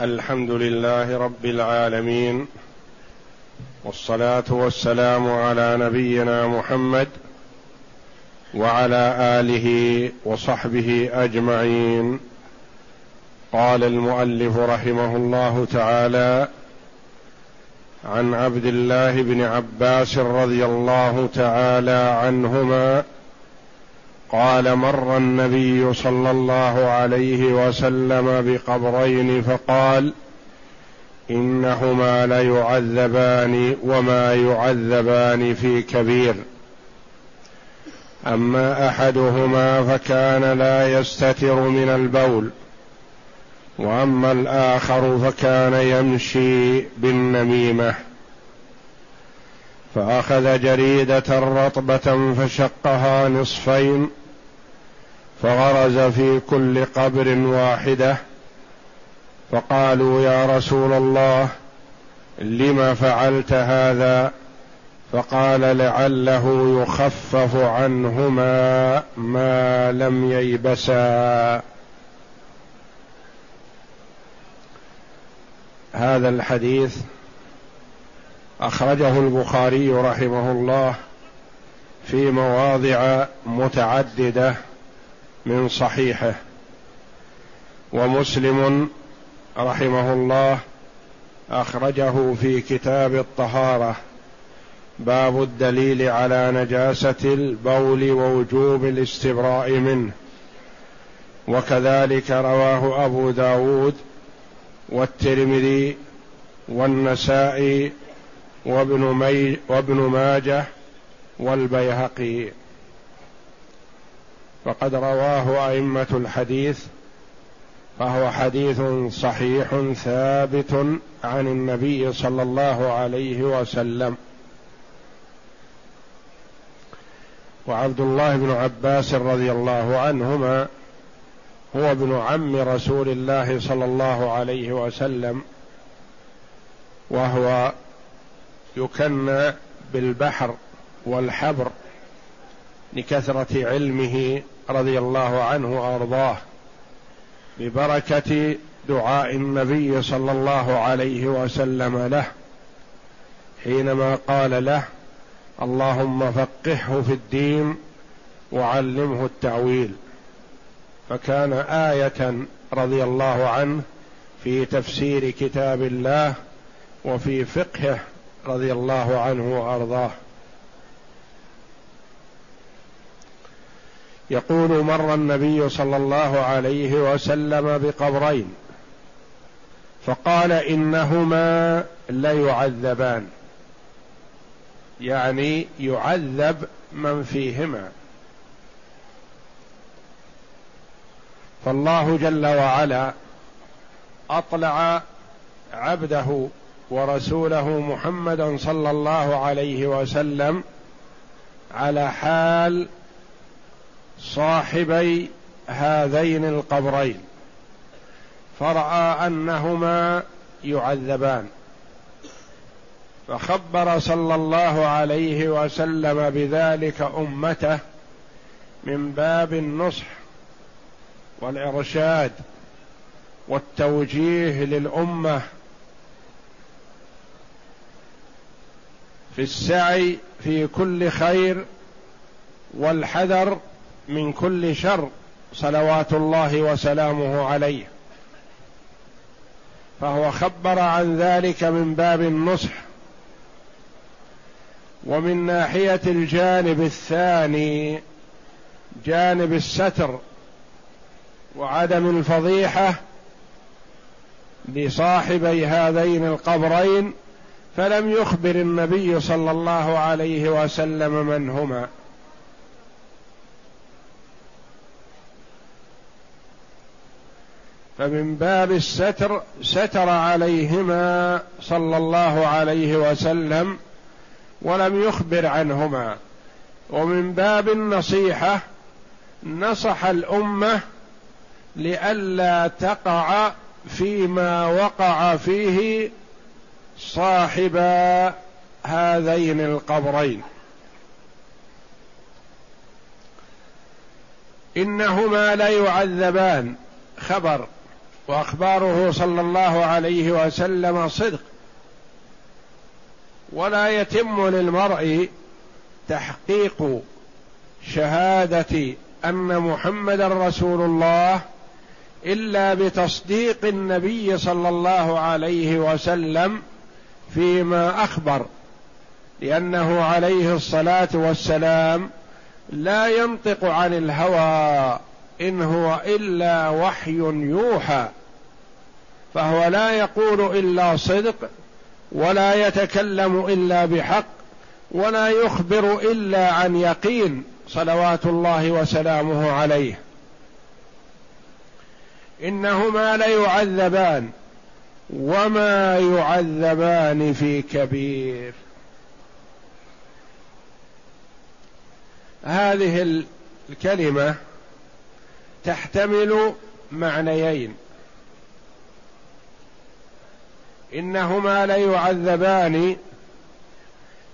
الحمد لله رب العالمين والصلاة والسلام على نبينا محمد وعلى آله وصحبه أجمعين. قال المؤلف رحمه الله تعالى عن عبد الله بن عباس رضي الله تعالى عنهما قال مر النبي صلى الله عليه وسلم بقبرين فقال إنهما ليعذبان وما يعذبان في كبير. أما أحدهما فكان لا يستتر من البول وأما الآخر فكان يمشي بالنميمة. فأخذ جريدة رطبة فشقها نصفين فغرز في كل قبر واحدة فقالوا يا رسول الله لم فعلت هذا؟ فقال لعله يخفف عنهما ما لم ييبسا. هذا الحديث أخرجه البخاري رحمه الله في مواضع متعددة من صحيحه. ومسلم رحمه الله أخرجه في كتاب الطهارة. باب الدليل على نجاسة البول ووجوب الاستبراء منه. وكذلك رواه أبو داود والترمذي والنسائي وابن, مي وابن ماجه والبيهقي. فقد رواه أئمة الحديث فهو حديث صحيح ثابت عن النبي صلى الله عليه وسلم. وعبد الله بن عباس رضي الله عنهما هو ابن عم رسول الله صلى الله عليه وسلم وهو يكنى بالبحر والحبر لكثرة علمه رضي الله عنه وأرضاه ببركة دعاء النبي صلى الله عليه وسلم له حينما قال له اللهم فقهه في الدين وعلمه التأويل فكان آية رضي الله عنه في تفسير كتاب الله وفي فقهه رضي الله عنه وأرضاه. يقول مر النبي صلى الله عليه وسلم بقبرين فقال إنهما ليعذبان يعني يعذب من فيهما. فالله جل وعلا أطلع عبده ورسوله محمدا صلى الله عليه وسلم على حال صاحبي هذين القبرين. فرأى أنهما يعذبان. فخبر صلى الله عليه وسلم بذلك أمته من باب النصح والإرشاد والتوجيه للأمة في السعي في كل خير والحذر من كل شر صلوات الله وسلامه عليه. فهو خبر عن ذلك من باب النصح ومن ناحية الجانب الثاني جانب الستر وعدم الفضيحة لصاحبي هذين القبرين فلم يخبر النبي صلى الله عليه وسلم من هما. فمن باب الستر ستر عليهما صلى الله عليه وسلم ولم يخبر عنهما. ومن باب النصيحة نصح الأمة لئلا تقع فيما وقع فيه صاحب هذين القبرين. إنهما لا يعذبان. خبر. وأخباره صلى الله عليه وسلم صدق. ولا يتم للمرء تحقيق شهادة أن محمدا رسول الله إلا بتصديق النبي صلى الله عليه وسلم فيما أخبر لأنه عليه الصلاة والسلام لا ينطق عن الهوى إن هو إلا وحي يوحى. فهو لا يقول إلا صدق ولا يتكلم إلا بحق ولا يخبر إلا عن يقين صلوات الله وسلامه عليه. إنهما ليعذبان وما يعذبان في كبير. هذه الكلمة تحتمل معنيين. إنهما ليعذبان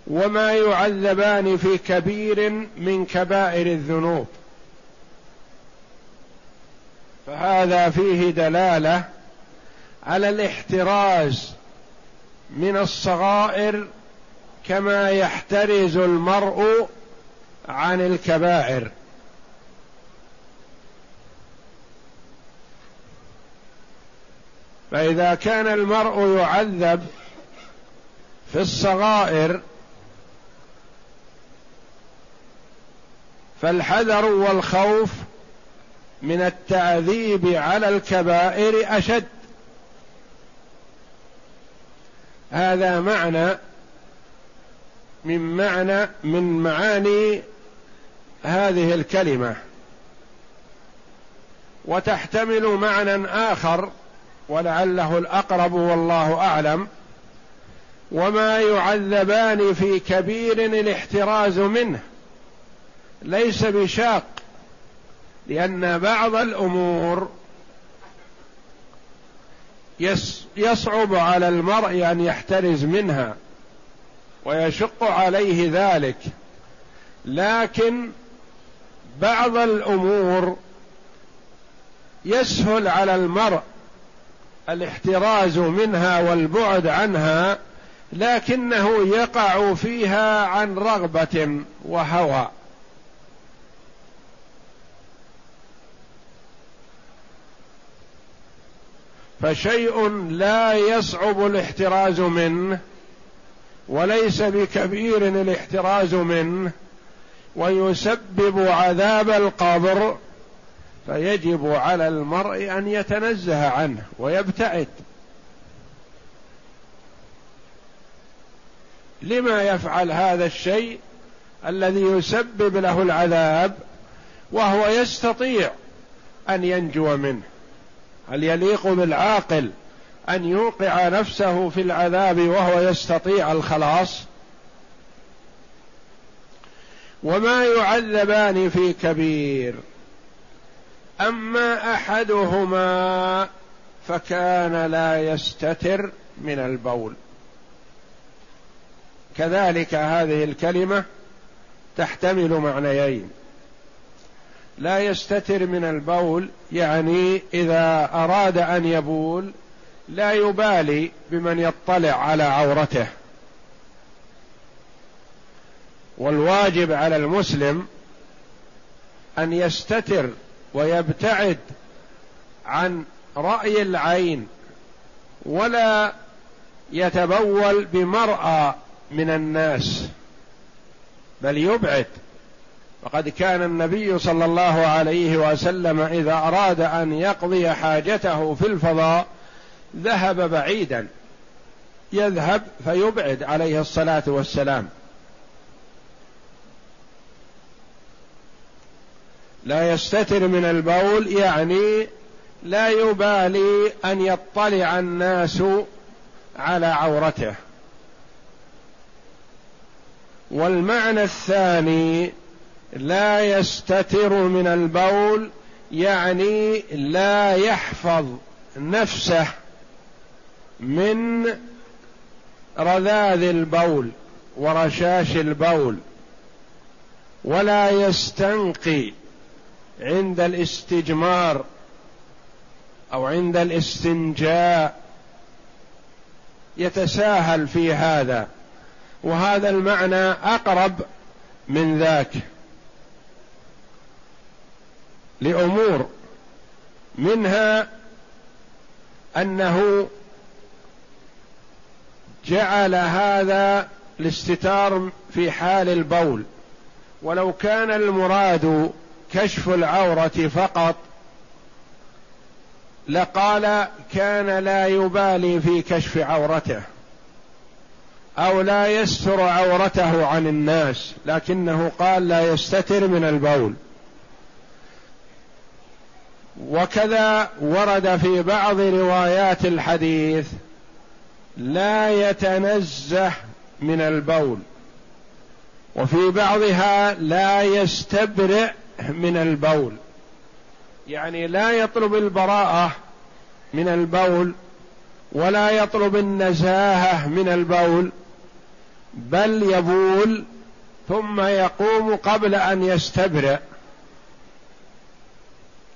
وما يعذبان في كبير من كبائر الذنوب. فهذا فيه دلالة على الاحتراز من الصغائر كما يحترز المرء عن الكبائر. فإذا كان المرء يعذب في الصغائر فالحذر والخوف من التعذيب على الكبائر أشد. هذا معنى من معنى من معاني هذه الكلمة. وتحتمل معنى آخر ولعله الأقرب والله أعلم. وما يعذبان في كبير الاحتراز منه. ليس بشاق لأن بعض الأمور يصعب على المرء أن يحترز منها ويشق عليه ذلك. لكن بعض الأمور يسهل على المرء الاحتراز منها والبعد عنها لكنه يقع فيها عن رغبة وهوى. فشيء لا يصعب الاحتراز منه وليس بكبير الاحتراز منه ويسبب عذاب القبر فيجب على المرء أن يتنزه عنه ويبتعد. لما يفعل هذا الشيء الذي يسبب له العذاب وهو يستطيع أن ينجو منه. هل يليق بالعاقل أن يوقع نفسه في العذاب وهو يستطيع الخلاص؟ وما يعذبان في كبير. أما أحدهما فكان لا يستتر من البول. كذلك هذه الكلمة تحتمل معنيين. لا يستتر من البول يعني إذا أراد أن يبول لا يبالي بمن يطلع على عورته. والواجب على المسلم أن يستتر ويبتعد عن رأي العين ولا يتبول بمرأى من الناس بل يبعد. وقد كان النبي صلى الله عليه وسلم إذا أراد أن يقضي حاجته في الفضاء ذهب بعيدا. يذهب فيبعد عليه الصلاة والسلام. لا يستتر من البول يعني لا يبالي أن يطلع الناس على عورته. والمعنى الثاني لا يستتر من البول يعني لا يحفظ نفسه من رذاذ البول ورشاش البول ولا يستنقي عند الاستجمار أو عند الاستنجاء يتساهل في هذا وهذا المعنى أقرب من ذاك لأمور منها أنه جعل هذا الاستتار في حال البول. ولو كان المراد كشف العورة فقط. لقال كان لا يبالي في كشف عورته أو لا يستر عورته عن الناس لكنه قال لا يستتر من البول. وكذا ورد في بعض روايات الحديث لا يتنزه من البول وفي بعضها لا يستبرئ من البول. يعني لا يطلب البراءة من البول ولا يطلب النزاهة من البول بل يبول ثم يقوم قبل أن يستبرئ.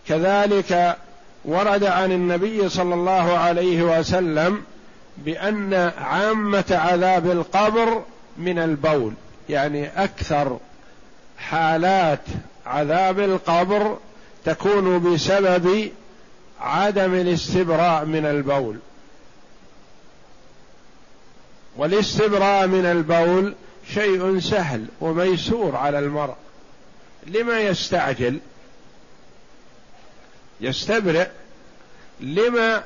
كذلك ورد عن النبي صلى الله عليه وسلم بأن عامة عذاب القبر من البول يعني أكثر حالات عذاب القبر تكون بسبب عدم الاستبراء من البول. والاستبراء من البول شيء سهل وميسور على المرء. لما يستعجل؟ يستبرئ. لما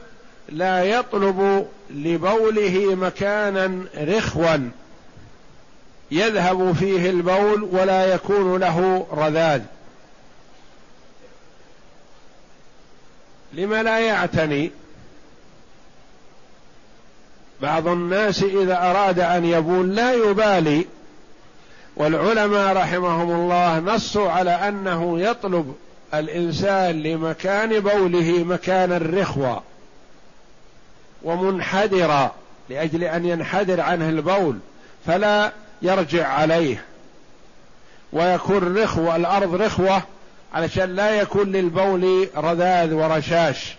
لا يطلب لبوله مكانا رخوا يذهب فيه البول ولا يكون له رذاذ. لما لا يعتني. بعض الناس إذا أراد أن يبول لا يبالي. والعلماء رحمهم الله نصوا على أنه يطلب الإنسان لمكان بوله مكانا رخوا ومنحدرا لأجل أن ينحدر عنه البول. فلا يرجع عليه. ويكون رخوة الأرض رخوة. علشان لا يكون للبول رذاذ ورشاش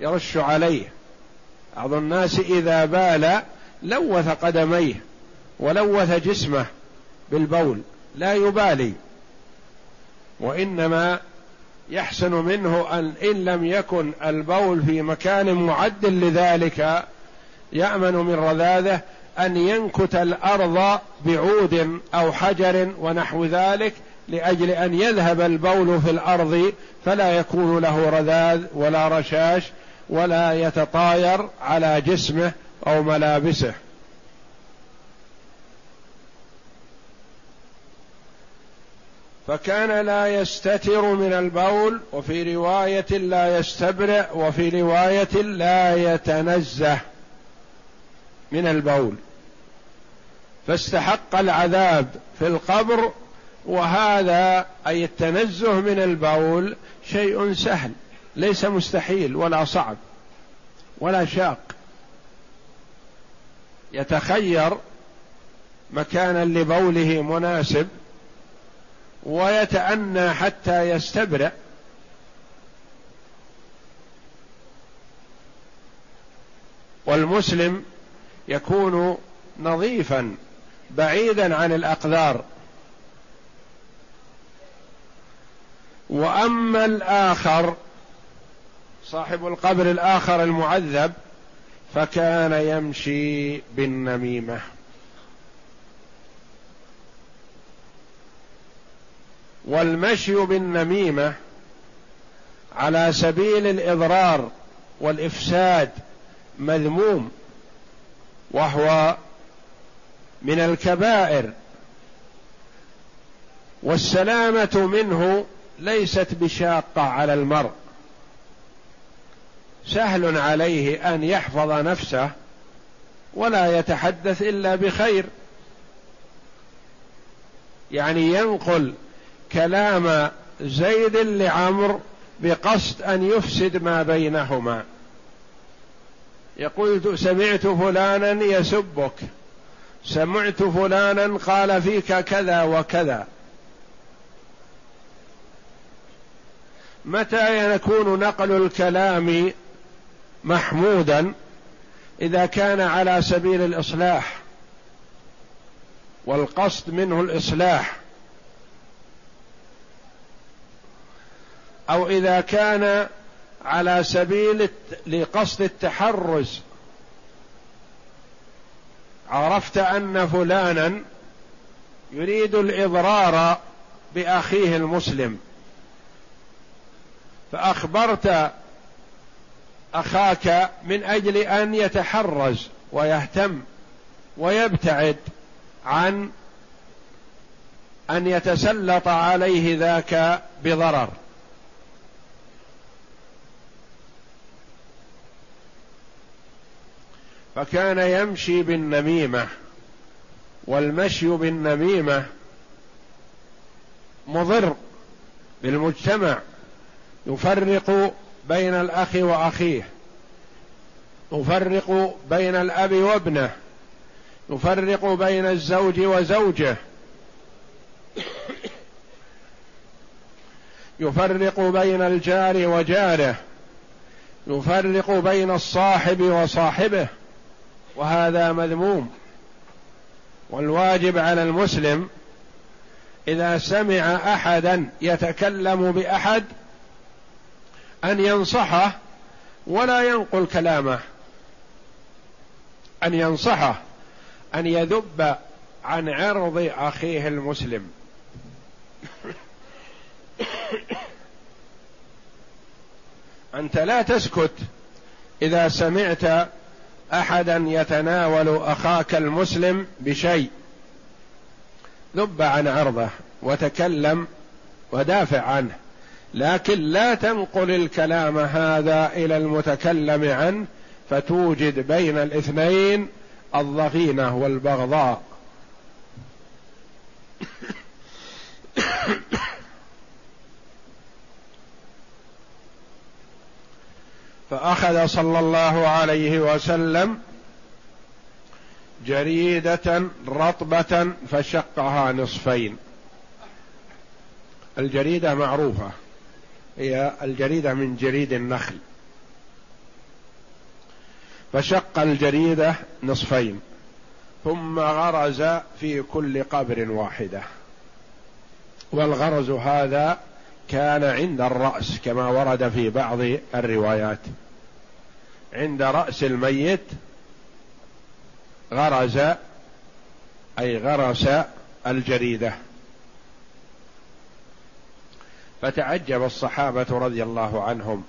يرش عليه. بعض الناس إذا بال لوث قدميه ولوث جسمه بالبول لا يبالي. وإنما يحسن منه أن إن لم يكن البول في مكان معد لذلك يأمن من رذاذه أن ينكت الأرض بعود أو حجر ونحو ذلك لأجل أن يذهب البول في الأرض فلا يكون له رذاذ ولا رشاش ولا يتطاير على جسمه أو ملابسه. فكان لا يستتر من البول وفي رواية لا يستبرئ وفي رواية لا يتنزه من البول. فاستحق العذاب في القبر وهذا أي التنزه من البول شيء سهل ليس مستحيل ولا صعب ولا شاق. يتخير مكانا لبوله مناسب ويتأنى حتى يستبرأ والمسلم يكون نظيفا بعيدا عن الأقدار وأما الآخر صاحب القبر الآخر المعذب فكان يمشي بالنميمة. والمشي بالنميمة على سبيل الإضرار والإفساد مذموم وهو من الكبائر والسلامة منه ليست بشاقة على المرء. سهل عليه أن يحفظ نفسه ولا يتحدث إلا بخير. يعني ينقل كلام زيد لعمر بقصد أن يفسد ما بينهما. يقول سمعت فلانا يسبك. سمعت فلانا قال فيك كذا وكذا. متى يكون نقل الكلام محمودا إذا كان على سبيل الإصلاح والقصد منه الإصلاح أو إذا كان على سبيل لقصد التحرز. عرفت أن فلانا يريد الإضرار بأخيه المسلم. فأخبرت أخاك من أجل أن يتحرز ويهتم ويبتعد عن أن يتسلط عليه ذاك بضرر. فكان يمشي بالنميمة والمشي بالنميمة مضر بالمجتمع يفرق بين الأخ وأخيه. يفرق بين الأب وابنه. يفرق بين الزوج وزوجه. يفرق بين الجار وجاره. يفرق بين الصاحب وصاحبه. وهذا مذموم. والواجب على المسلم إذا سمع احدا يتكلم بأحد أن ينصحه ولا ينقل كلامه. أن ينصحه أن يذب عن عرض أخيه المسلم. أنت لا تسكت إذا سمعت أحدا يتناول أخاك المسلم بشيء. ذب عن عرضه وتكلم ودافع عنه. لكن لا تنقل الكلام هذا إلى المتكلم عنه فتوجد بين الاثنين الضغينة والبغضاء. فأخذ صلى الله عليه وسلم جريدة رطبة فشقها نصفين. الجريدة معروفة. هي الجريدة من جريد النخل. فشق الجريدة نصفين ثم غرز في كل قبر واحدة. والغرز هذا كان عند الرأس كما ورد في بعض الروايات. عند رأس الميت غرز أي غرس الجريدة. فتعجب الصحابة رضي الله عنهم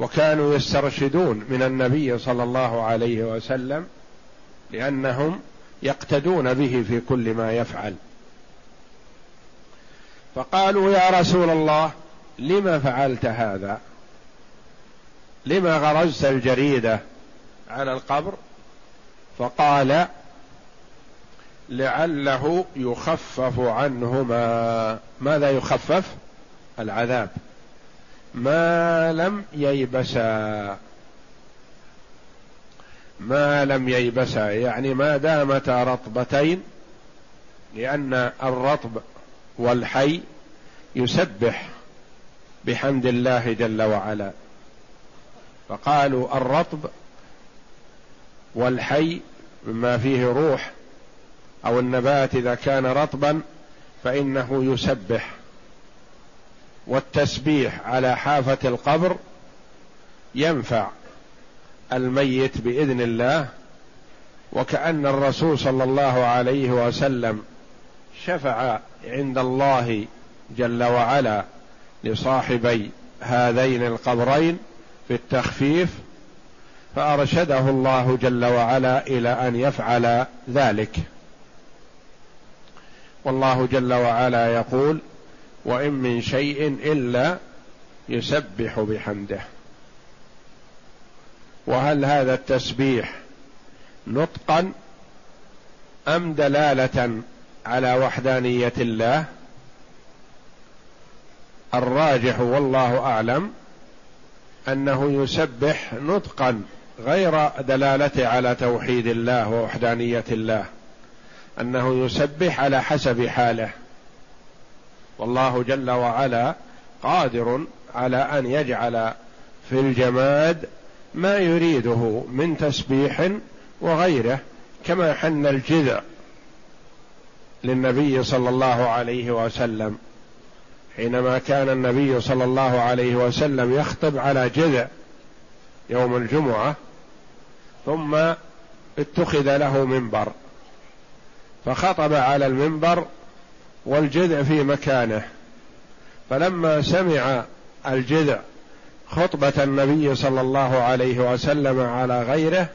وكانوا يسترشدون من النبي صلى الله عليه وسلم لأنهم يقتدون به في كل ما يفعل. فقالوا يا رسول الله لم فعلت هذا؟ لما غرزت الجريدة على القبر؟ فقال لعله يخفف عنهما. ماذا يخفف؟ العذاب. ما لم ييبسا. ما لم ييبسا يعني ما دامتا رطبتين لأن الرطب والحي يسبح بحمد الله جل وعلا. فقالوا الرطب والحي مما فيه روح أو النبات إذا كان رطبا فإنه يسبح. والتسبيح على حافة القبر ينفع الميت بإذن الله وكأن الرسول صلى الله عليه وسلم شفع عند الله جل وعلا لصاحبي هذين القبرين في التخفيف فأرشده الله جل وعلا إلى أن يفعل ذلك. والله جل وعلا يقول وإن من شيء إلا يسبح بحمده. وهل هذا التسبيح نطقا أم دلالة على وحدانية الله؟ الراجح والله أعلم أنه يسبح نطقا غير دلالته على توحيد الله ووحدانية الله أنه يسبح على حسب حاله. والله جل وعلا قادر على أن يجعل في الجماد ما يريده من تسبيح وغيره كما حن الجذع للنبي صلى الله عليه وسلم. حينما كان النبي صلى الله عليه وسلم يخطب على جذع يوم الجمعة ثم اتخذ له منبر فخطب على المنبر والجذع في مكانه. فلما سمع الجذع خطبة النبي صلى الله عليه وسلم على غيره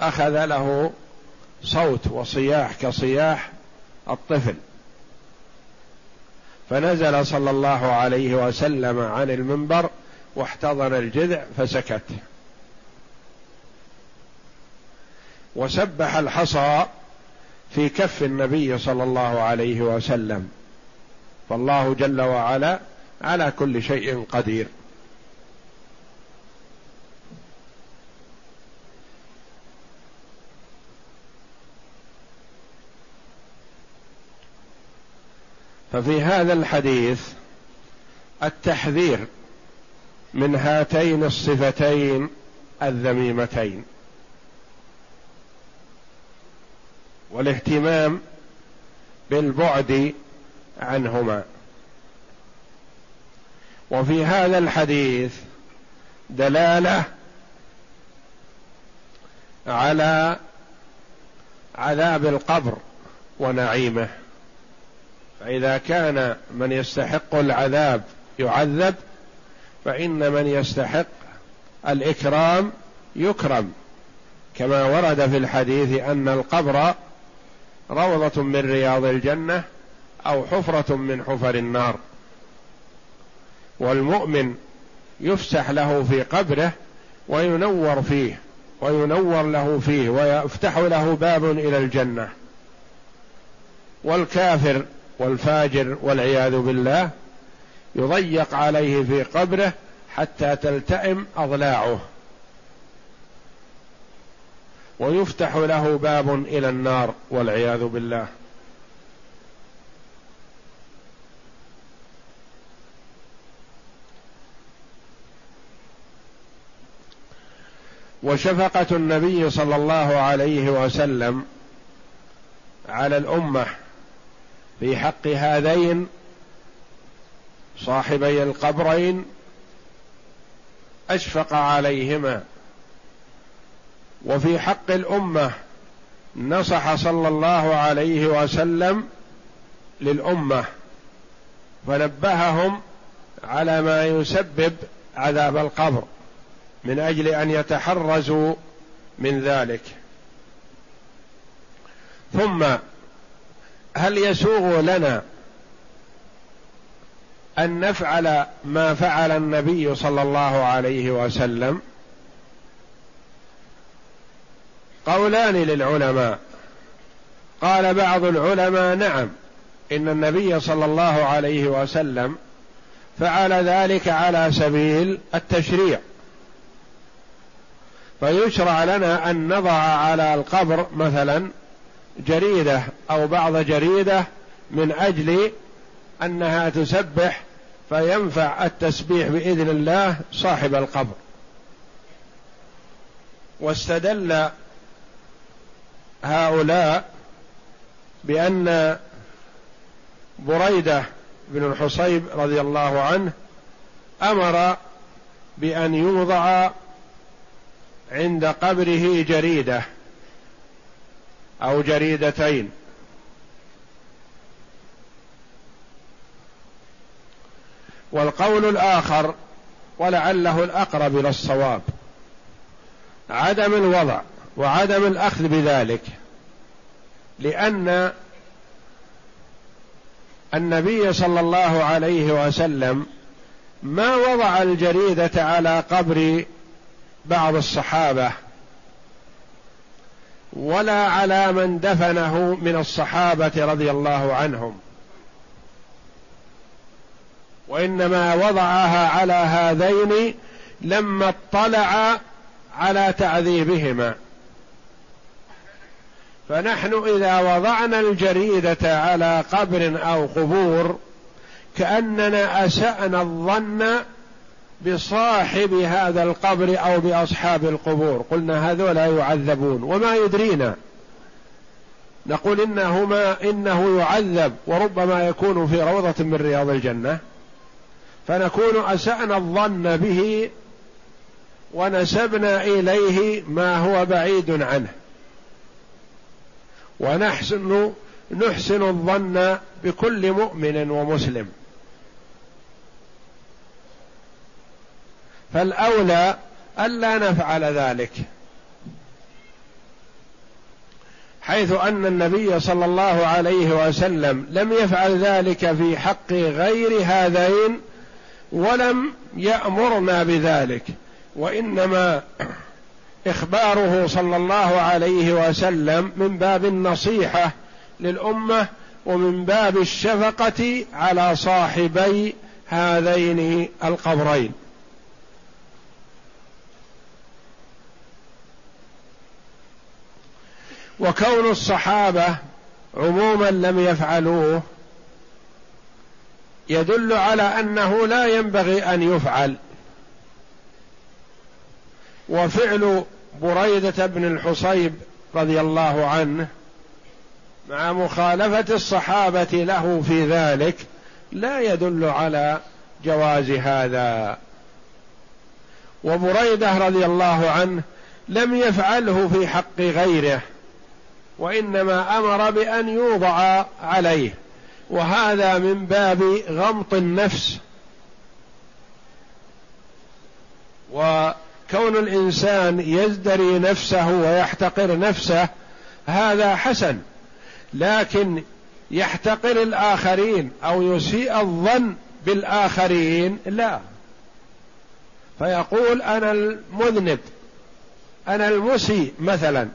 أخذ له صوت وصياح كصياح الطفل. فنزل صلى الله عليه وسلم عن المنبر واحتضن الجذع فسكت. وسبح الحصى في كف النبي صلى الله عليه وسلم. فالله جل وعلا على كل شيء قدير. ففي هذا الحديث التحذير من هاتين الصفتين الذميمتين. والاهتمام بالبعد عنهما. وفي هذا الحديث دلالة على عذاب القبر ونعيمه. فإذا كان من يستحق العذاب يعذب فإن من يستحق الإكرام يكرم. كما ورد في الحديث أن القبر روضة من رياض الجنة أو حفرة من حفر النار. والمؤمن يفسح له في قبره وينور فيه وينور له فيه ويفتح له باب إلى الجنة. والكافر والفاجر والعياذ بالله يضيق عليه في قبره حتى تلتئم أضلاعه. ويفتح له باب إلى النار والعياذ بالله. وشفقة النبي صلى الله عليه وسلم على الأمة في حق هذين صاحبي القبرين أشفق عليهما. وفي حق الأمة نصح صلى الله عليه وسلم للأمة فنبههم على ما يسبب عذاب القبر من أجل أن يتحرزوا من ذلك. ثم هل يسوغ لنا أن نفعل ما فعل النبي صلى الله عليه وسلم؟ قولان للعلماء. قال بعض العلماء نعم إن النبي صلى الله عليه وسلم فعل ذلك على سبيل التشريع. فيشرع لنا أن نضع على القبر مثلا جريدة أو بعض جريدة من أجل أنها تسبح فينفع التسبيح بإذن الله صاحب القبر. واستدل هؤلاء بأن بريدة بن الحصيب رضي الله عنه أمر بأن يوضع عند قبره جريدة أو جريدتين. والقول الآخر ولعله الأقرب إلى الصواب عدم الوضع وعدم الأخذ بذلك لأن النبي صلى الله عليه وسلم ما وضع الجريدة على قبر بعض الصحابة ولا على من دفنه من الصحابة رضي الله عنهم. وإنما وضعها على هذين لما اطلع على تعذيبهما. فنحن إذا وضعنا الجريدة على قبر أو قبور كأننا أسأنا الظن بصاحب هذا القبر أو بأصحاب القبور. قلنا هذولا يعذبون وما يدرينا. نقول إنهما إنه يعذب وربما يكون في روضة من رياض الجنة. فنكون أسأنا الظن به ونسبنا إليه ما هو بعيد عنه. ونحسن نحسن الظن بكل مؤمن ومسلم. فالأولى ألا نفعل ذلك. حيث أن النبي صلى الله عليه وسلم لم يفعل ذلك في حق غير هذين ولم يأمرنا بذلك. وإنما إخباره صلى الله عليه وسلم من باب النصيحة للأمة ومن باب الشفقة على صاحبي هذين القبرين. وكون الصحابة عموما لم يفعلوه يدل على أنه لا ينبغي أن يفعل. وفعل بريدة بن الحصيب رضي الله عنه مع مخالفة الصحابة له في ذلك لا يدل على جواز هذا. وبريدة رضي الله عنه لم يفعله في حق غيره وإنما أمر بأن يوضع عليه وهذا من باب غمط النفس. وكون الإنسان يزدري نفسه ويحتقر نفسه هذا حسن. لكن يحتقر الآخرين أو يسيء الظن بالآخرين لا. فيقول أنا المذنب أنا المسيء مثلا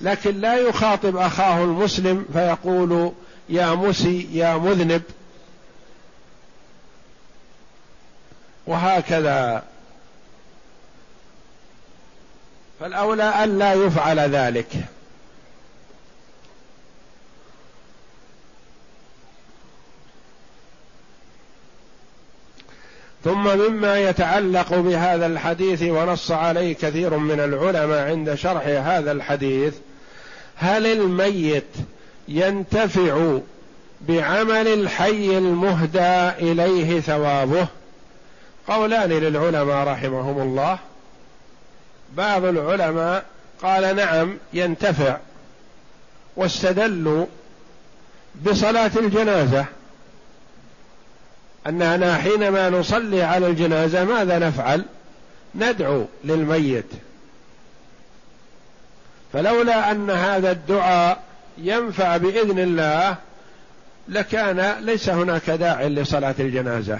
لكن لا يخاطب أخاه المسلم فيقول يا مسي يا مذنب. وهكذا فالأولى الا يفعل ذلك. ثم مما يتعلق بهذا الحديث ونص عليه كثير من العلماء عند شرح هذا الحديث هل الميت ينتفع بعمل الحي المهدى إليه ثوابه؟ قولان للعلماء رحمهم الله. بعض العلماء قال نعم ينتفع واستدلوا بصلاة الجنازة. أننا حينما نصلي على الجنازة ماذا نفعل؟ ندعو للميت. فلولا أن هذا الدعاء ينفع بإذن الله لكان ليس هناك داع لصلاة الجنازة.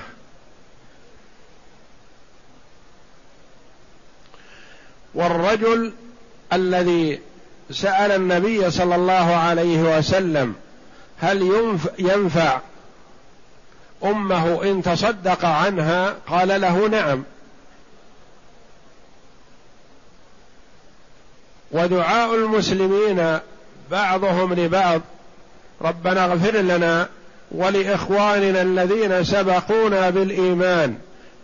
والرجل الذي سأل النبي صلى الله عليه وسلم هل ينفع أمه إن تصدق عنها؟ قال له نعم. ودعاء المسلمين بعضهم لبعض. ربنا اغفر لنا ولإخواننا الذين سبقونا بالإيمان.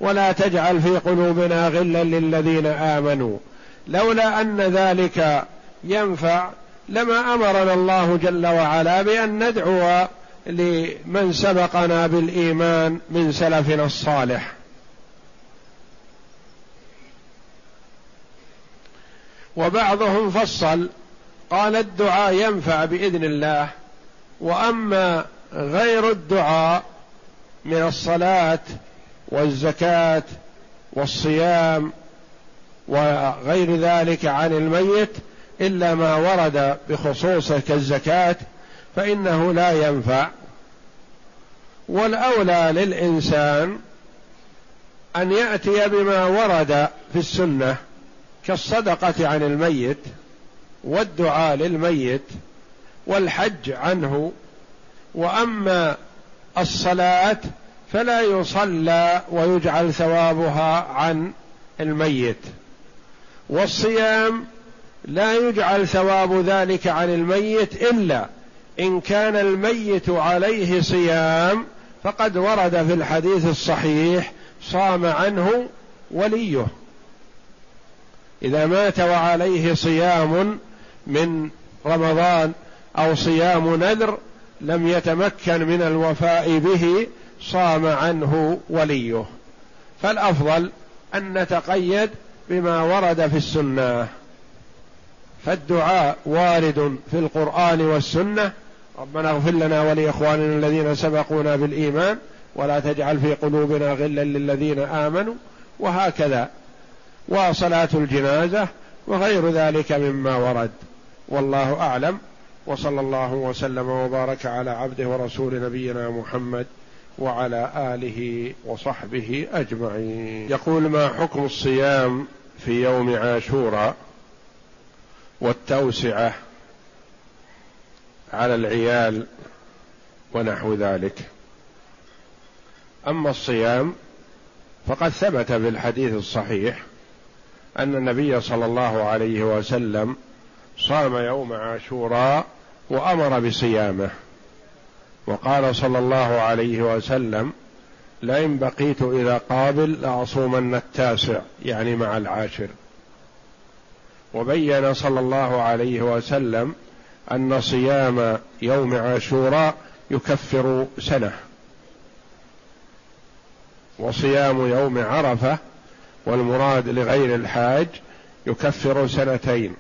ولا تجعل في قلوبنا غلا للذين آمنوا. لولا أن ذلك ينفع لما أمرنا الله جل وعلا بأن ندعو لمن سبقنا بالإيمان من سلفنا الصالح. وبعضهم فصل قال الدعاء ينفع بإذن الله وأما غير الدعاء من الصلاة والزكاة والصيام وغير ذلك عن الميت إلا ما ورد بخصوصه كالزكاة فإنه لا ينفع. والأولى للإنسان أن يأتي بما ورد في السنة كالصدقة عن الميت والدعاء للميت والحج عنه. وأما الصلاة فلا يصلى ويجعل ثوابها عن الميت. والصيام لا يجعل ثواب ذلك عن الميت إلا إن كان الميت عليه صيام فقد ورد في الحديث الصحيح صام عنه وليه. إذا مات وعليه صيام من رمضان أو صيام نذر لم يتمكن من الوفاء به صام عنه وليه. فالأفضل أن نتقيد بما ورد في السنة. فالدعاء وارد في القرآن والسنة. ربنا اغفر لنا ولإخواننا الذين سبقونا بالإيمان ولا تجعل في قلوبنا غلا للذين آمنوا وهكذا. وصلاة الجنازة وغير ذلك مما ورد. والله أعلم. وصلى الله وسلم وبارك على عبده ورسول نبينا محمد وعلى آله وصحبه أجمعين. يقول ما حكم الصيام في يوم عاشوراء والتوسعة على العيال ونحو ذلك. أما الصيام فقد ثبت في الحديث الصحيح أن النبي صلى الله عليه وسلم صام يوم عاشوراء وأمر بصيامه وقال صلى الله عليه وسلم لئن بقيت إلى قابل لأصومن التاسع يعني مع العاشر. وبين صلى الله عليه وسلم أن صيام يوم عاشوراء يكفر سنة. وصيام يوم عرفة والمراد لغير الحاج يكفر سنتين.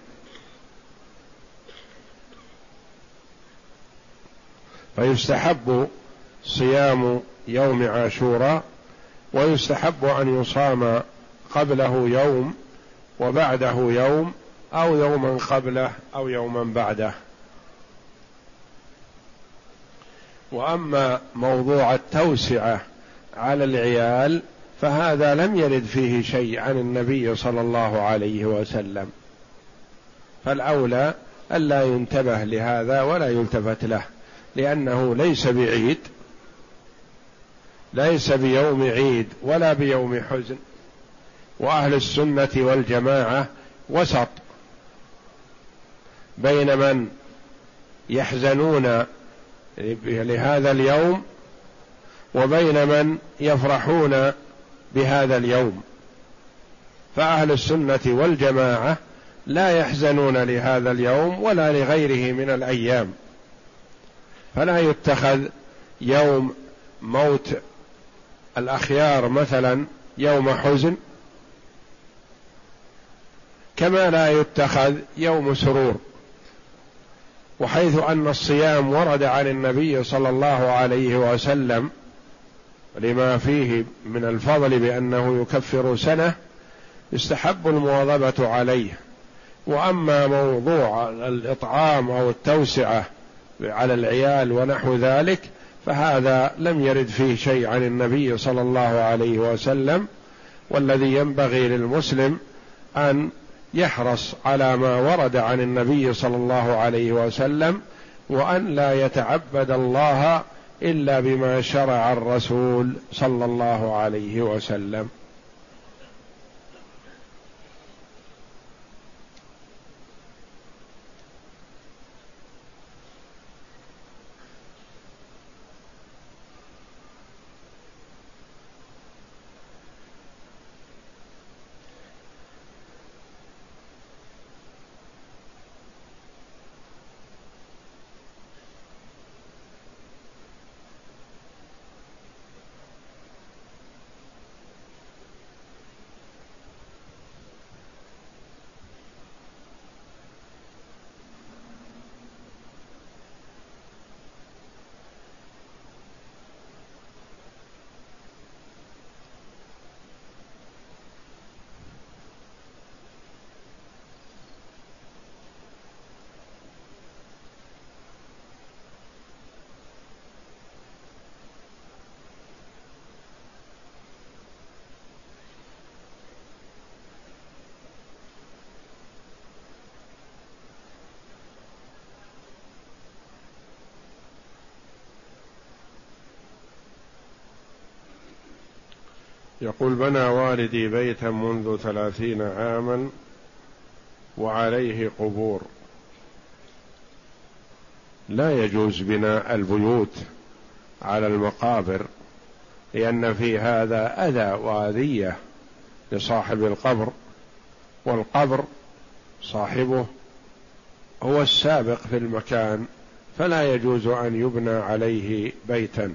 فيستحب صيام يوم عاشوراء ويستحب أن يصام قبله يوم وبعده يوم أو يوما قبله أو يوما بعده. وأما موضوع التوسعة على العيال فهذا لم يرد فيه شيء عن النبي صلى الله عليه وسلم. فالأولى الا ينتبه لهذا ولا يلتفت له لأنه ليس بعيد ليس بيوم عيد ولا بيوم حزن. وأهل السنة والجماعة وسط بين من يحزنون لهذا اليوم وبين من يفرحون بهذا اليوم. فأهل السنة والجماعة لا يحزنون لهذا اليوم ولا لغيره من الأيام. فلا يتخذ يوم موت الأخيار مثلا يوم حزن كما لا يتخذ يوم سرور وحيث أن الصيام ورد عن النبي صلى الله عليه وسلم لما فيه من الفضل بأنه يكفر سنة يستحب المواظبة عليه. وأما موضوع الإطعام أو التوسعة على العيال ونحو ذلك فهذا لم يرد فيه شيء عن النبي صلى الله عليه وسلم والذي ينبغي للمسلم أن يحرص على ما ورد عن النبي صلى الله عليه وسلم وأن لا يتعبد الله إلا بما شرع الرسول صلى الله عليه وسلم. يقول بنى والدي بيتا منذ ثلاثين عاما وعليه قبور. لا يجوز بناء البيوت على المقابر لأن في هذا أذى وأذية لصاحب القبر والقبر صاحبه هو السابق في المكان فلا يجوز أن يبنى عليه بيتا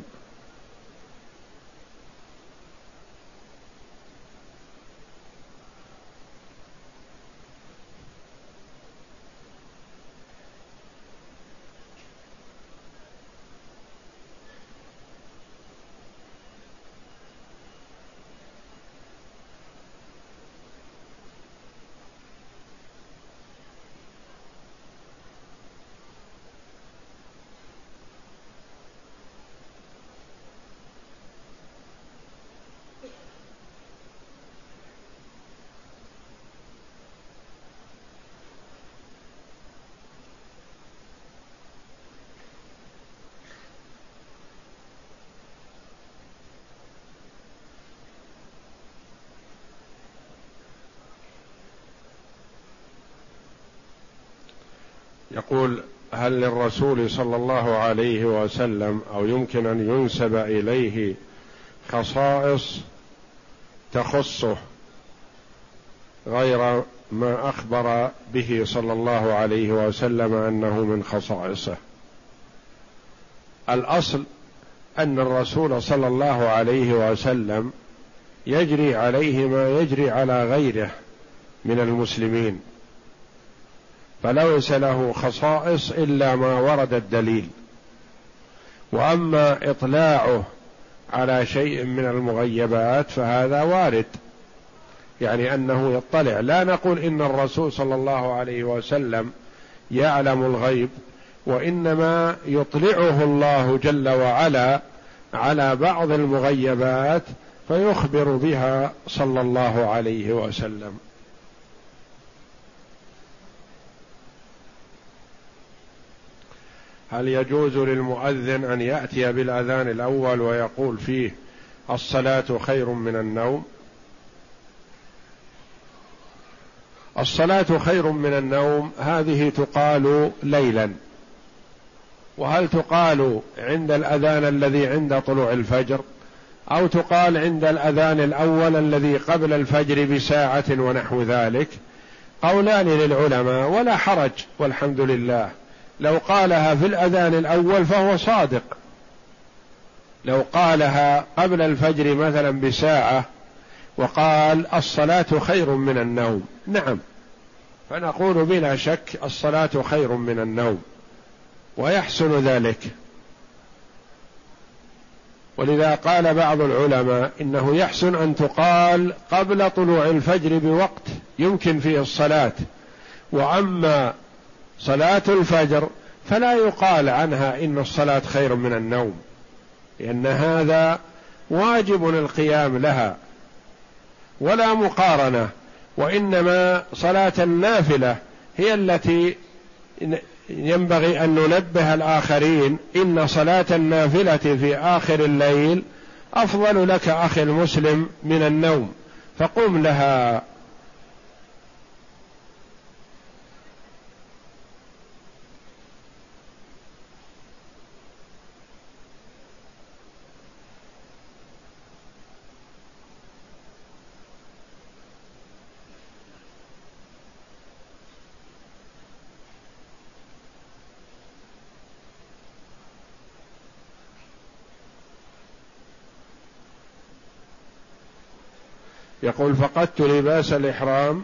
يقول هل للرسول صلى الله عليه وسلم أو يمكن أن ينسب إليه خصائص تخصه غير ما أخبر به صلى الله عليه وسلم أنه من خصائصه؟ الأصل أن الرسول صلى الله عليه وسلم يجري عليه ما يجري على غيره من المسلمين. فليس له خصائص إلا ما ورد الدليل. وأما إطلاعه على شيء من المغيبات فهذا وارد يعني أنه يطلع. لا نقول إن الرسول صلى الله عليه وسلم يعلم الغيب وإنما يطلعه الله جل وعلا على بعض المغيبات فيخبر بها صلى الله عليه وسلم. هل يجوز للمؤذن أن يأتي بالأذان الأول ويقول فيه الصلاة خير من النوم؟ الصلاة خير من النوم هذه تقال ليلا. وهل تقال عند الأذان الذي عند طلوع الفجر؟ أو تقال عند الأذان الأول الذي قبل الفجر بساعة ونحو ذلك؟ قولان للعلماء ولا حرج والحمد لله. لو قالها في الأذان الأول فهو صادق. لو قالها قبل الفجر مثلا بساعة وقال الصلاة خير من النوم. نعم. فنقول بلا شك الصلاة خير من النوم ويحسن ذلك. ولذا قال بعض العلماء إنه يحسن أن تقال قبل طلوع الفجر بوقت يمكن فيه الصلاة. وأما صلاة الفجر فلا يقال عنها إن الصلاة خير من النوم لأن هذا واجب القيام لها ولا مقارنة وإنما صلاة النافلة هي التي ينبغي أن ننبه الآخرين إن صلاة النافلة في آخر الليل أفضل لك أخي المسلم من النوم فقم لها. يقول فقدت لباس الإحرام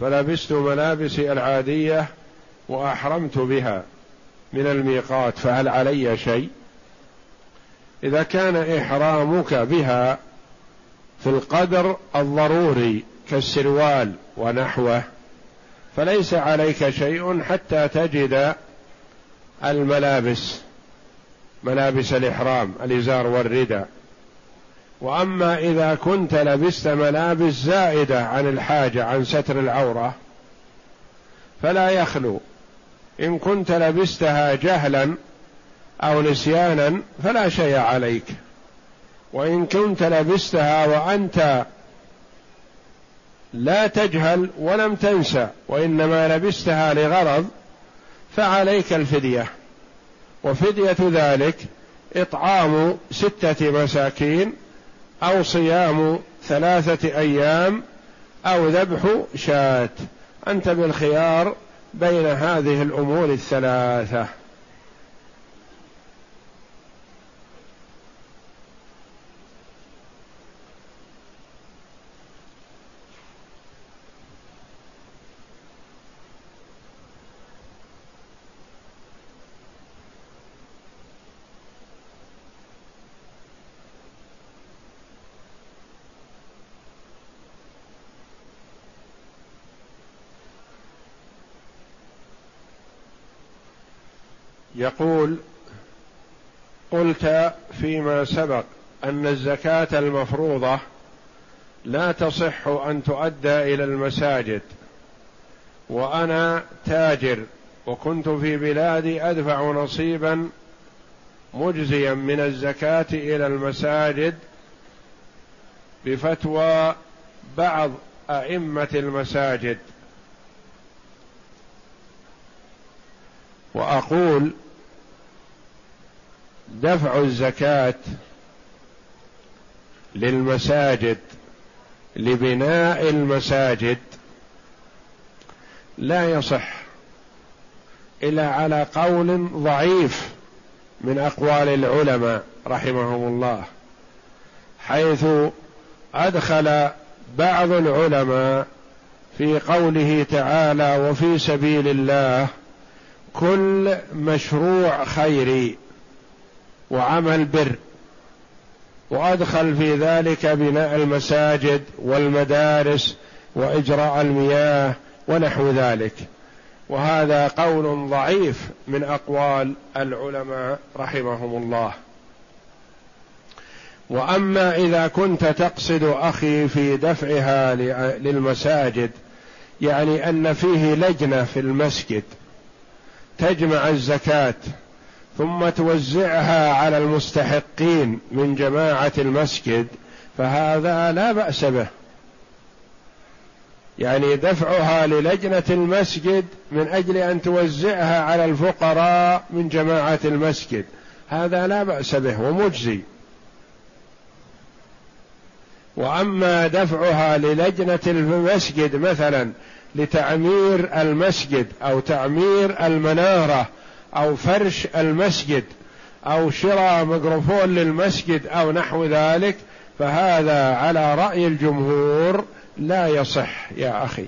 فلبست ملابسي العادية وأحرمت بها من الميقات فهل علي شيء؟ إذا كان إحرامك بها في القدر الضروري كالسروال ونحوه فليس عليك شيء حتى تجد الملابس ملابس الإحرام الإزار والرداء. وأما إذا كنت لبست ملابس زائدة عن الحاجة عن ستر العورة فلا يخلو. إن كنت لبستها جهلا أو نسيانا فلا شيء عليك. وإن كنت لبستها وأنت لا تجهل ولم تنسى وإنما لبستها لغرض فعليك الفدية. وفدية ذلك إطعام ستة مساكين أو صيام ثلاثة أيام أو ذبح شاة. أنت بالخيار بين هذه الأمور الثلاثة. يقول قلت فيما سبق أن الزكاة المفروضة لا تصح أن تؤدى إلى المساجد وأنا تاجر وكنت في بلادي أدفع نصيبا مجزيا من الزكاة إلى المساجد بفتوى بعض أئمة المساجد. وأقول دفع الزكاة للمساجد لبناء المساجد لا يصح إلا على قول ضعيف من أقوال العلماء رحمهم الله حيث أدخل بعض العلماء في قوله تعالى وفي سبيل الله كل مشروع خيري وعمل بر. وأدخل في ذلك بناء المساجد والمدارس وإجراء المياه ونحو ذلك. وهذا قول ضعيف من أقوال العلماء رحمهم الله. وأما إذا كنت تقصد أخي في دفعها للمساجد يعني أن فيه لجنة في المسجد تجمع الزكاة ثم توزعها على المستحقين من جماعة المسجد فهذا لا بأس به. يعني دفعها للجنة المسجد من أجل أن توزعها على الفقراء من جماعة المسجد. هذا لا بأس به ومجزي. وأما دفعها للجنة المسجد مثلا لتعمير المسجد أو تعمير المنارة أو فرش المسجد أو شراء ميكروفون للمسجد أو نحو ذلك فهذا على رأي الجمهور لا يصح يا أخي.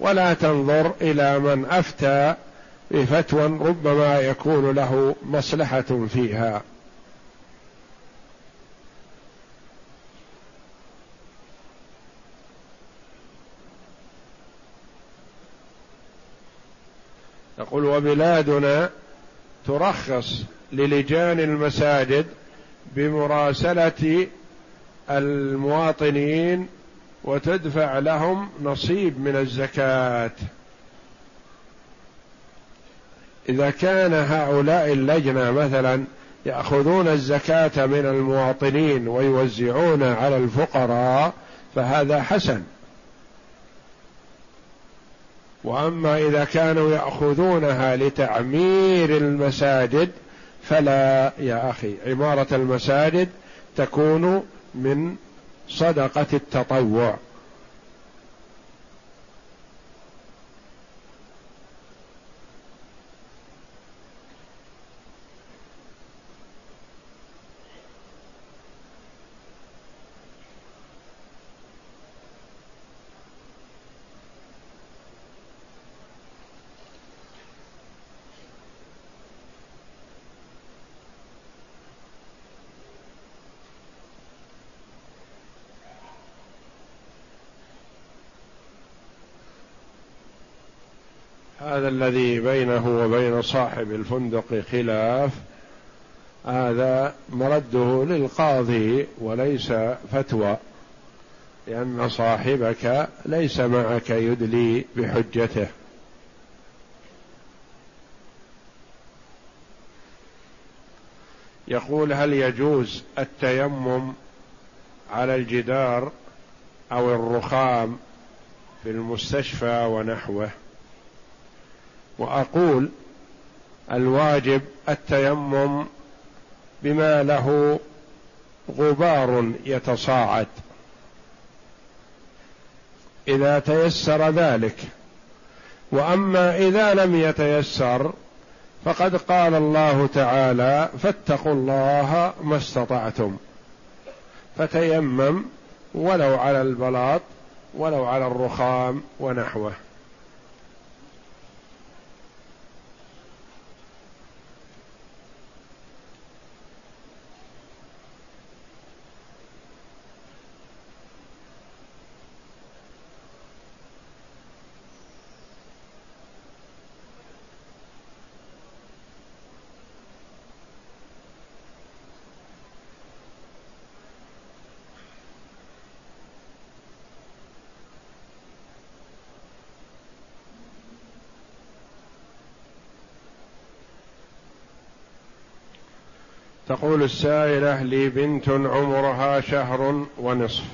ولا تنظر إلى من أفتى بفتوى ربما يكون له مصلحة فيها. يقول وبلادنا ترخص للجان المساجد بمراسلة المواطنين وتدفع لهم نصيب من الزكاة. إذا كان هؤلاء اللجنة مثلا يأخذون الزكاة من المواطنين ويوزعون على الفقراء فهذا حسن. وأما إذا كانوا يأخذونها لتعمير المساجد فلا يا أخي عمارة المساجد تكون من صدقة التطوع. هذا الذي بينه وبين صاحب الفندق خلاف. هذا مرده للقاضي وليس فتوى لأن صاحبك ليس معك يدلي بحجته. يقول هل يجوز التيمم على الجدار أو الرخام في المستشفى ونحوه؟ وأقول الواجب التيمم بما له غبار يتصاعد. إذا تيسر ذلك وأما إذا لم يتيسر فقد قال الله تعالى فاتقوا الله ما استطعتم. فتيمم ولو على البلاط ولو على الرخام ونحوه. تقول السائلة لي بنت عمرها شهر ونصف.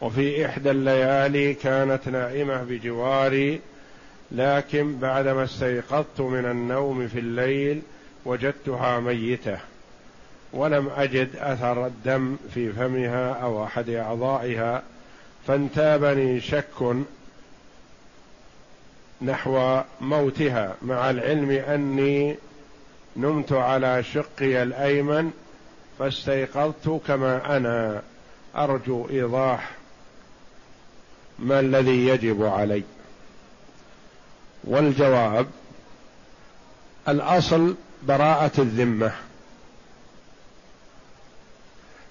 وفي إحدى الليالي كانت نائمة بجواري لكن بعدما استيقظت من النوم في الليل وجدتها ميتة. ولم أجد أثر الدم في فمها أو أحد أعضائها فانتابني شك نحو موتها مع العلم أني نمت على شقي الأيمن فاستيقظت كما أنا أرجو إيضاح ما الذي يجب علي. والجواب الأصل براءة الذمة.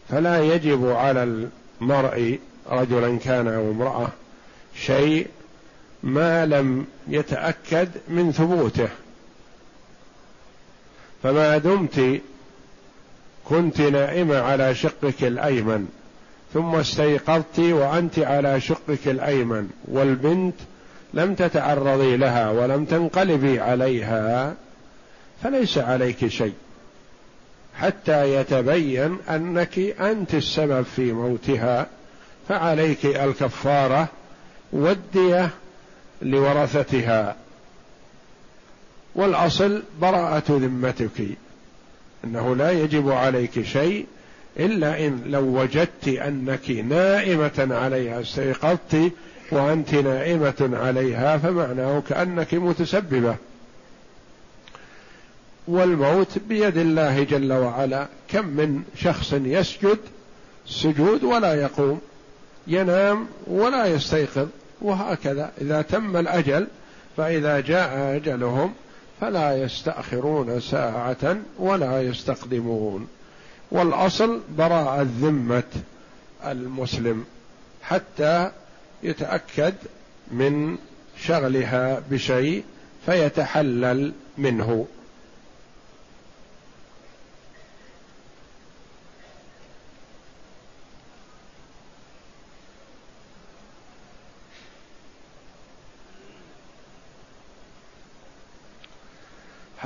فلا يجب على المرء رجلا كان أو امرأة شيء ما لم يتأكد من ثبوته. فما دمت كنت نائمة على شقك الأيمن ثم استيقظت وأنت على شقك الأيمن والبنت لم تتعرضي لها ولم تنقلبي عليها فليس عليك شيء حتى يتبين أنك أنت السبب في موتها فعليك الكفارة والدية لورثتها. والأصل براءة ذمتك إنه لا يجب عليك شيء إلا إن لو وجدت أنك نائمة عليها استيقظت وأنت نائمة عليها فمعناه كأنك متسببة. والموت بيد الله جل وعلا كم من شخص يسجد سجود ولا يقوم ينام ولا يستيقظ وهكذا. إذا تم الأجل فإذا جاء أجلهم فلا يستأخرون ساعة ولا يستقدمون. والأصل براءة ذمة المسلم حتى يتأكد من شغلها بشيء فيتحلل منه.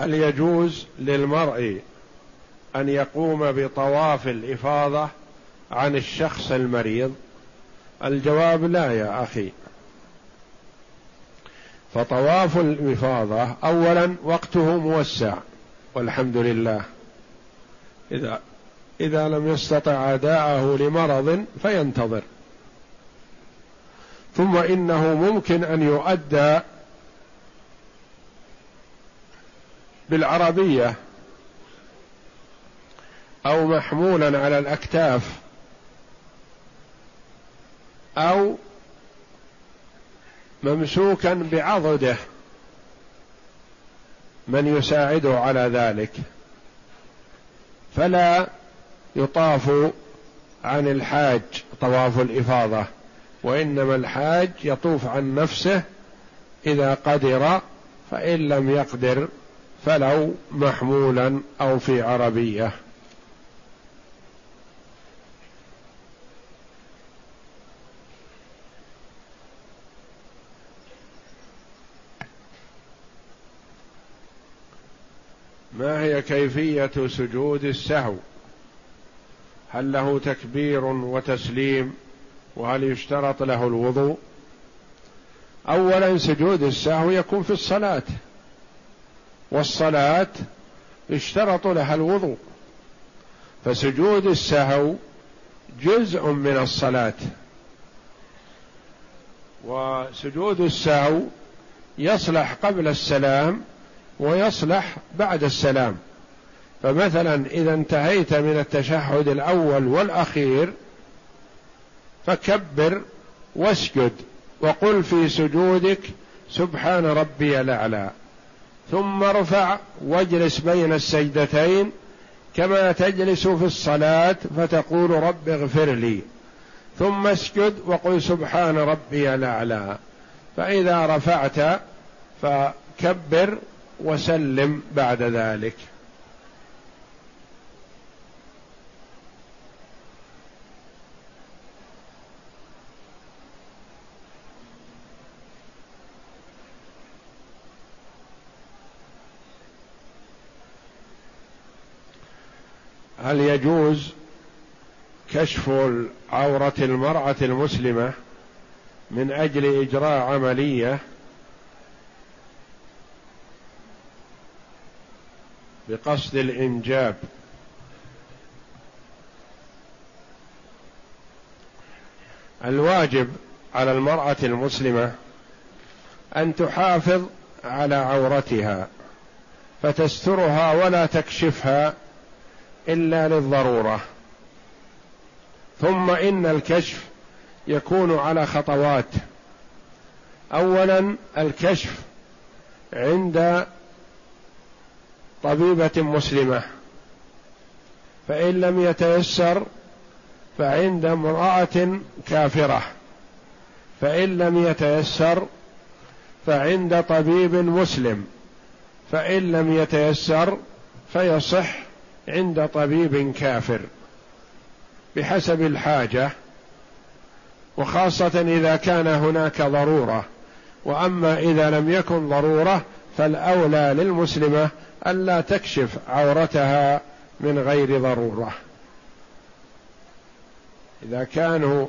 هل يجوز للمرء أن يقوم بطواف الإفاضة عن الشخص المريض؟ الجواب لا يا أخي. فطواف الإفاضة اولا وقته موسع والحمد لله. إذا إذا لم يستطع أداءه لمرض فينتظر. ثم إنه ممكن أن يؤدى بالعربية أو محمولا على الأكتاف أو ممسوكا بعضده من يساعده على ذلك. فلا يطاف عن الحاج طواف الإفاضة وإنما الحاج يطوف عن نفسه إذا قدر فإن لم يقدر فلو محمولا أو في عربية. ما هي كيفية سجود السهو؟ هل له تكبير وتسليم؟ وهل يشترط له الوضوء؟ اولا سجود السهو يكون في الصلاة. والصلاة اشترط لها الوضوء. فسجود السهو جزء من الصلاة. وسجود السهو يصلح قبل السلام ويصلح بعد السلام. فمثلا إذا انتهيت من التشهد الأول والأخير فكبر واسجد وقل في سجودك سبحان ربي الأعلى. ثم ارفع واجلس بين السجدتين كما تجلس في الصلاة فتقول رب اغفر لي. ثم اسجد وقل سبحان ربي الأعلى. فإذا رفعت فكبر وسلم بعد ذلك. هل يجوز كشف عورة المرأة المسلمة من أجل إجراء عملية بقصد الإنجاب؟ الواجب على المرأة المسلمة أن تحافظ على عورتها فتسترها ولا تكشفها إلا للضرورة. ثم إن الكشف يكون على خطوات. اولا الكشف عند طبيبة مسلمة. فإن لم يتيسر فعند امرأة كافرة. فإن لم يتيسر فعند طبيب مسلم. فإن لم يتيسر فيصح عند طبيب كافر بحسب الحاجة وخاصة إذا كان هناك ضرورة. وأما إذا لم يكن ضرورة فالأولى للمسلمة ألا تكشف عورتها من غير ضرورة. إذا كانوا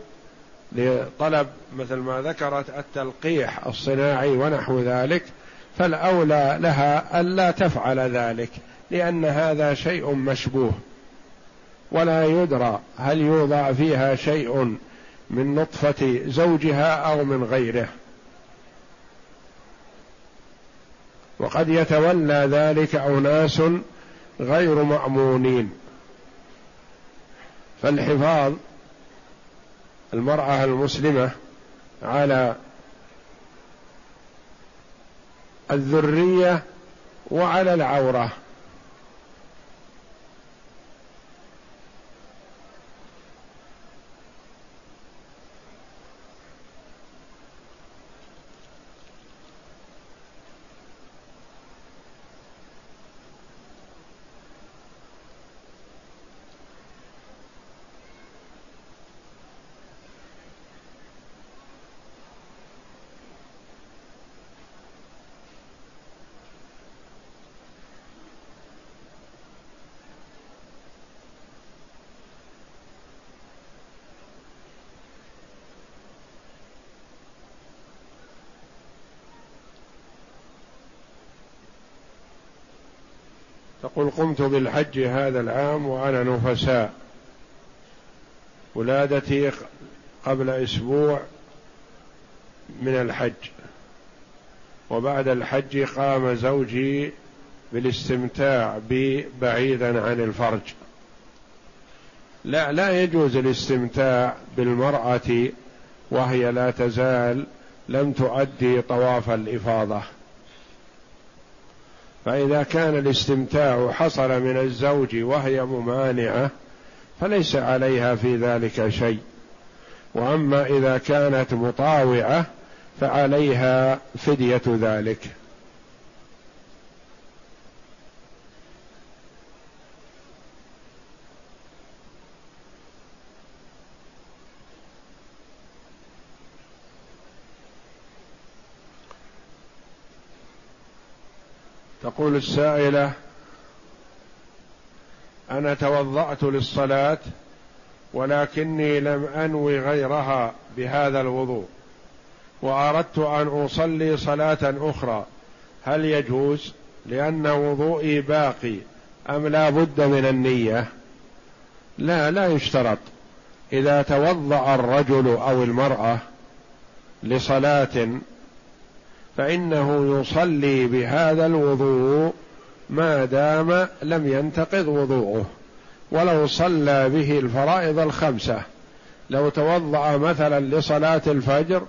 لطلب مثل ما ذكرت التلقيح الصناعي ونحو ذلك فالأولى لها ألا تفعل ذلك. لأن هذا شيء مشبوه ولا يدرى هل يوضع فيها شيء من نطفة زوجها أو من غيره. وقد يتولى ذلك أناس غير مأمونين. فالحفاظ المرأة المسلمة على الذرية وعلى العورة تقول قمت بالحج هذا العام وأنا نفساء. ولادتي قبل أسبوع من الحج. وبعد الحج قام زوجي بالاستمتاع بي بعيدا عن الفرج. لا لا يجوز الاستمتاع بالمرأة وهي لا تزال لم تؤدي طواف الإفاضة. فإذا كان الاستمتاع حصل من الزوج وهي ممانعة فليس عليها في ذلك شيء. وأما إذا كانت مطاوعة فعليها فدية ذلك. تقول السائلة أنا توضأت للصلاة ولكني لم أنوي غيرها بهذا الوضوء وأردت أن أصلي صلاة أخرى. هل يجوز؟ لأن وضوئي باقي أم لا بد من النية؟ لا لا يشترط. إذا توضأ الرجل أو المرأة لصلاة فإنه يصلي بهذا الوضوء ما دام لم ينتقض وضوءه. ولو صلى به الفرائض الخمسة لو توضأ مثلا لصلاة الفجر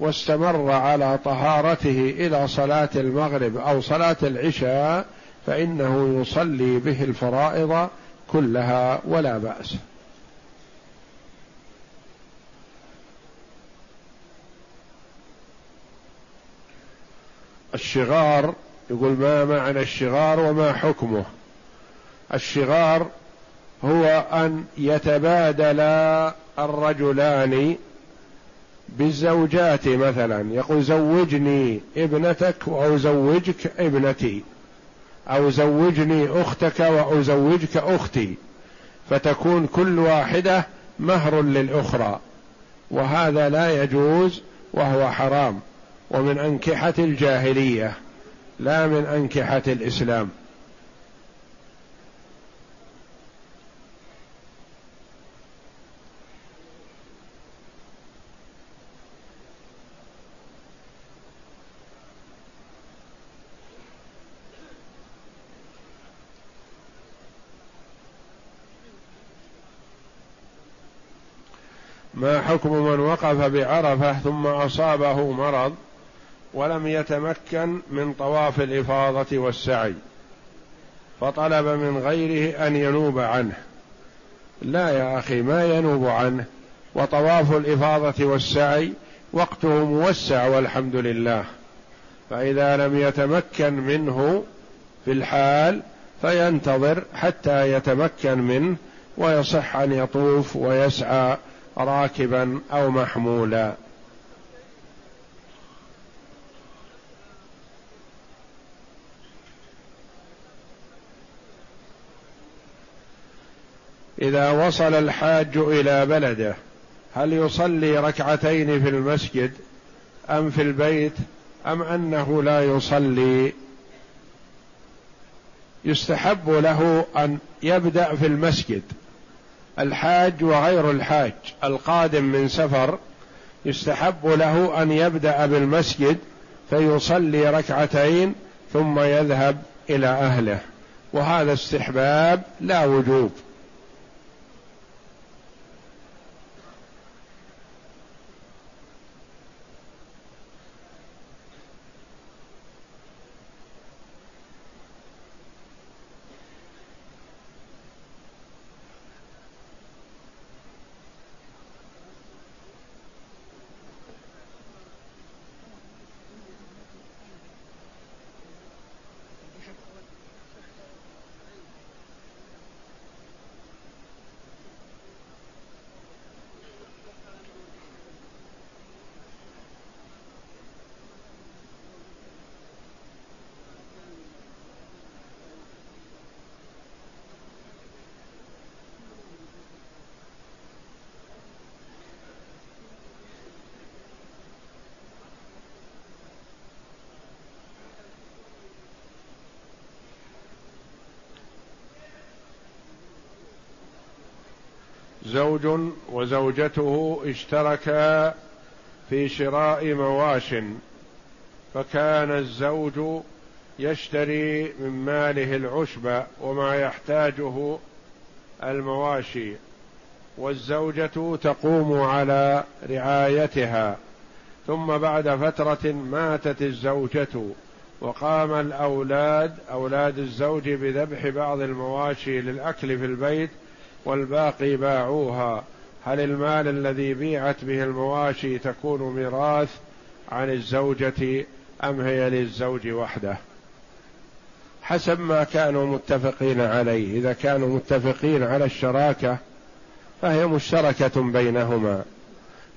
واستمر على طهارته إلى صلاة المغرب أو صلاة العشاء فإنه يصلي به الفرائض كلها ولا بأس. الشغار يقول ما معنى الشغار وما حكمه. الشغار هو أن يتبادل الرجلان بالزوجات مثلا. يقول زوجني ابنتك وأزوجك ابنتي أو زوجني أختك وأزوجك أختي. فتكون كل واحدة مهر للأخرى وهذا لا يجوز وهو حرام. ومن أنكحة الجاهلية لا من أنكحة الإسلام. ما حكم من وقف بعرفة ثم أصابه مرض؟ ولم يتمكن من طواف الإفاضة والسعي فطلب من غيره أن ينوب عنه. لا يا أخي ما ينوب عنه؟ وطواف الإفاضة والسعي وقته موسع والحمد لله. فإذا لم يتمكن منه في الحال فينتظر حتى يتمكن منه ويصح أن يطوف ويسعى راكبا أو محمولا. إذا وصل الحاج إلى بلده هل يصلي ركعتين في المسجد أم في البيت أم أنه لا يصلي؟ يستحب له أن يبدأ في المسجد. الحاج وغير الحاج القادم من سفر يستحب له أن يبدأ بالمسجد فيصلي ركعتين ثم يذهب إلى أهله. وهذا استحباب لا وجوب. زوج وزوجته اشتركا في شراء مواش فكان الزوج يشتري من ماله العشب وما يحتاجه المواشي والزوجة تقوم على رعايتها. ثم بعد فترة ماتت الزوجة وقام الأولاد أولاد الزوج بذبح بعض المواشي للأكل في البيت والباقي باعوها. هل المال الذي بيعت به المواشي تكون ميراث عن الزوجة أم هي للزوج وحده؟ حسب ما كانوا متفقين عليه. إذا كانوا متفقين على الشراكة فهي مشتركة بينهما.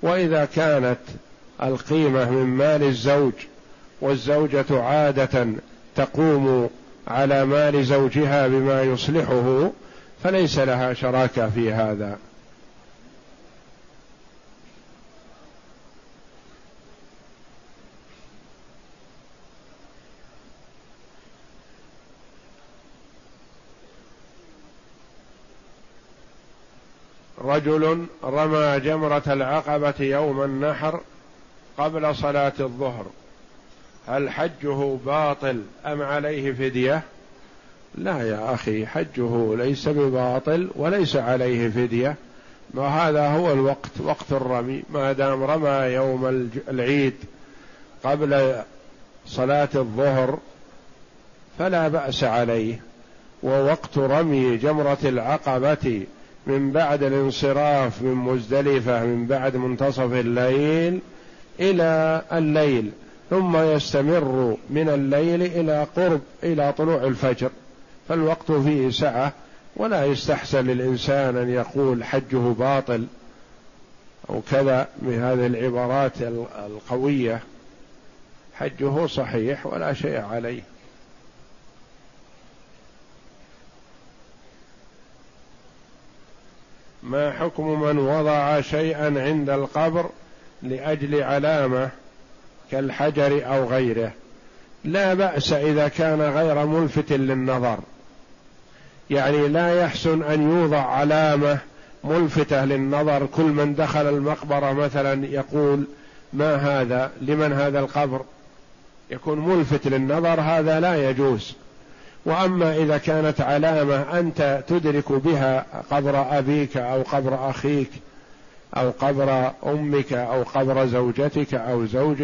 وإذا كانت القيمة من مال الزوج والزوجة عادة تقوم على مال زوجها بما يصلحه فليس لها شراكة في هذا رجل رمى جمرة العقبة يوم النحر قبل صلاة الظهر هل حجه باطل أم عليه فدية؟ لا يا أخي حجه ليس بباطل وليس عليه فدية. وهذا هو الوقت وقت الرمي. ما دام رمى يوم العيد قبل صلاة الظهر فلا بأس عليه. ووقت رمي جمرة العقبة من بعد الانصراف من مزدلفة من بعد منتصف الليل إلى الليل ثم يستمر من الليل إلى قرب إلى طلوع الفجر. فالوقت فيه سعة ولا يستحسن للإنسان أن يقول حجه باطل أو كذا بهذه العبارات القوية. حجه صحيح ولا شيء عليه. ما حكم من وضع شيئا عند القبر لأجل علامة كالحجر أو غيره؟ لا بأس إذا كان غير ملفت للنظر. يعني لا يحسن أن يوضع علامة ملفتة للنظر. كل من دخل المقبرة مثلا يقول ما هذا؟ لمن هذا القبر؟ يكون ملفت للنظر هذا لا يجوز. وأما إذا كانت علامة أنت تدرك بها قبر أبيك أو قبر أخيك أو قبر أمك أو قبر زوجتك أو زوجك